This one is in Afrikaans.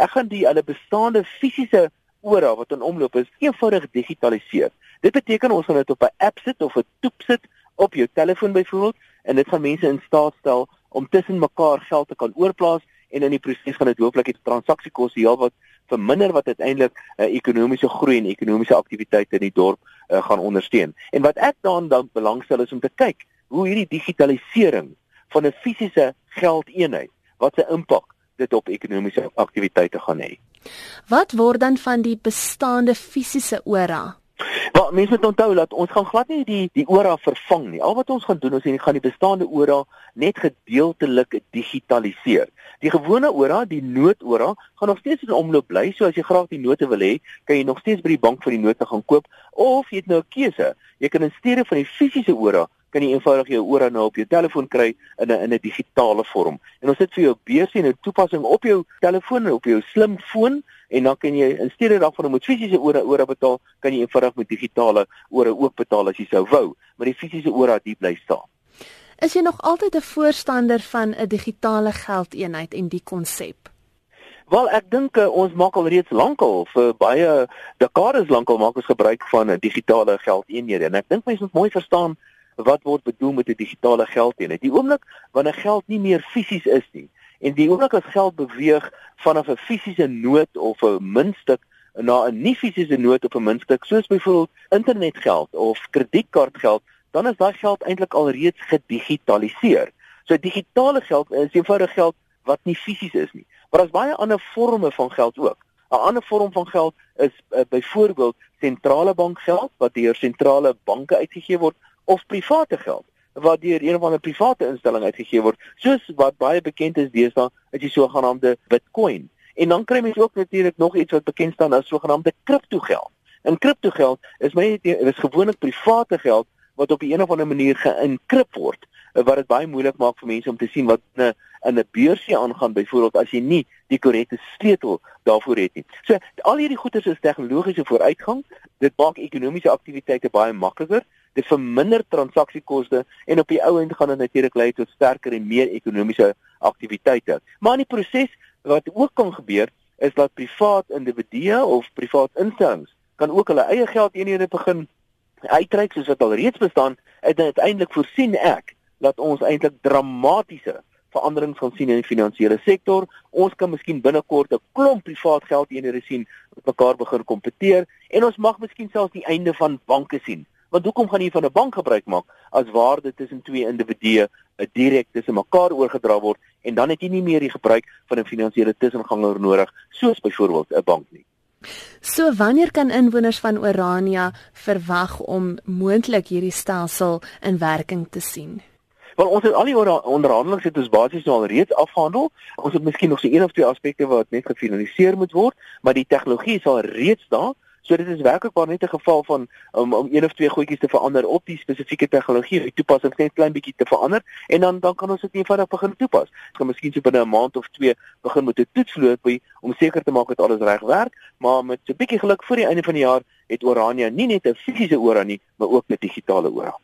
Ek gaan die alle bestaande fisiese ora wat in omloop is eenvoudig digitaliseer. Dit beteken ons gaan dit op 'n app sit of 'n toep sit op jou telefoon byvoorbeeld en dit gaan mense in staat stel om tussen mekaar geld te kan oorplaas en in die proses gaan dit hooplik die transaksiekoste heelwat verminder wat uiteindelik 'n uh, ekonomiese groei en ekonomiese aktiwiteite in die dorp uh, gaan ondersteun. En wat ek dan dan belangstel is om te kyk hoe hierdie digitalisering van 'n fisiese geldeenheid wat se impak dit op ekonomiese aktiwiteite gaan hê. Wat word dan van die bestaande fisiese ora? Wel, mense moet onthou dat ons gaan glad nie die die ora vervang nie. Al wat ons gaan doen is en gaan die bestaande ora net gedeeltelik digitaliseer. Die gewone ora, die noodora, gaan nog steeds in omloop bly. So as jy graag die note wil hê, kan jy nog steeds by die bank vir die note gaan koop of jy het nou 'n keuse. Jy kan in steede van die fisiese ora kan jy eenvoudig jou ora nou op jou telefoon kry in 'n in 'n digitale vorm. En ons sit vir jou beursie en 'n toepassing op jou telefoon of op jou slimfoon en dan kan jy in steede daarvan om met fisiese ore ore betaal, kan jy eenvoudig met digitale ore ook betaal as jy sou wou, maar die fisiese ore het bly staan. Is jy nog altyd 'n voorstander van 'n digitale geldeenheid en die konsep? Wel, ek dink uh, ons maak al reeds lankal vir baie dekades lankal maak ons gebruik van 'n digitale geldeenhede en ek dink mense moet mooi verstaan wat word bedoel met 'n digitale geldeenheid. Die oomblik wanneer geld nie meer fisies is nie en die oomblik as geld beweeg vanaf 'n fisiese noot of 'n muntstuk na 'n nie fisiese noot of 'n muntstuk soos byvoorbeeld internetgeld of kredietkaartgeld, dan is daai geld eintlik alreeds gedigitaliseer. So digitale geld is eenvoudig geld wat nie fisies is nie. Maar daar's baie ander forme van geld ook. 'n Ander vorm van geld is uh, byvoorbeeld sentrale bankgeld wat deur sentrale banke uitgegee word of private geld wat deur een of ander private instelling uitgegee word soos wat baie bekend is deesdae is die sogenaamde Bitcoin en dan kry mens ook natuurlik nog iets wat bekend staan as sogenaamde kriptogeld en kriptogeld is my is gewoonlik private geld wat op 'n of ander manier geïnkrip word wat dit baie moeilik maak vir mense om te sien wat in 'n in 'n beursie aangaan byvoorbeeld as jy nie die korrekte sleutel daarvoor het nie. So al hierdie goeie is tegnologiese vooruitgang. Dit maak ekonomiese aktiwiteite baie makliker dit verminder transaksiekoste en op die ou end gaan dit natuurlik lei tot sterker en meer ekonomiese aktiwiteite. Maar in die proses wat ook kan gebeur is dat privaat individue of privaat instellings kan ook hulle eie geldeenhede begin uitreik soos wat al reeds bestaan en uiteindelik voorsien ek dat ons eintlik dramatiese veranderings gaan sien in die finansiële sektor. Ons kan miskien binnekort 'n klomp privaat geldeenhede sien wat mekaar begin kompeteer en ons mag miskien selfs die einde van banke sien Want hoekom gaan jy van 'n bank gebruik maak as waarde tussen twee individue direk tussen mekaar oorgedra word en dan het jy nie meer die gebruik van 'n finansiële tussenganger nodig soos byvoorbeeld 'n bank nie. So wanneer kan inwoners van Orania verwag om moontlik hierdie stelsel in werking te sien? Wel ons het al die onderhandelinge het ons basies nou al reeds afgehandel. Ons het miskien nog so een of twee aspekte wat net gefinaliseer moet word, maar die tegnologie is al reeds daar. So dit is werklik maar net 'n geval van um, om een of twee goedjies te verander op die spesifieke tegnologie, die toepassing net klein bietjie te verander en dan dan kan ons dit eenvoudig begin toepas. Ons gaan miskien so binne 'n maand of twee begin met 'n toetsloopie om seker te maak dat alles reg werk, maar met so 'n bietjie geluk voor die einde van die jaar het Orania nie net 'n fisiese ora nie, maar ook 'n digitale ora.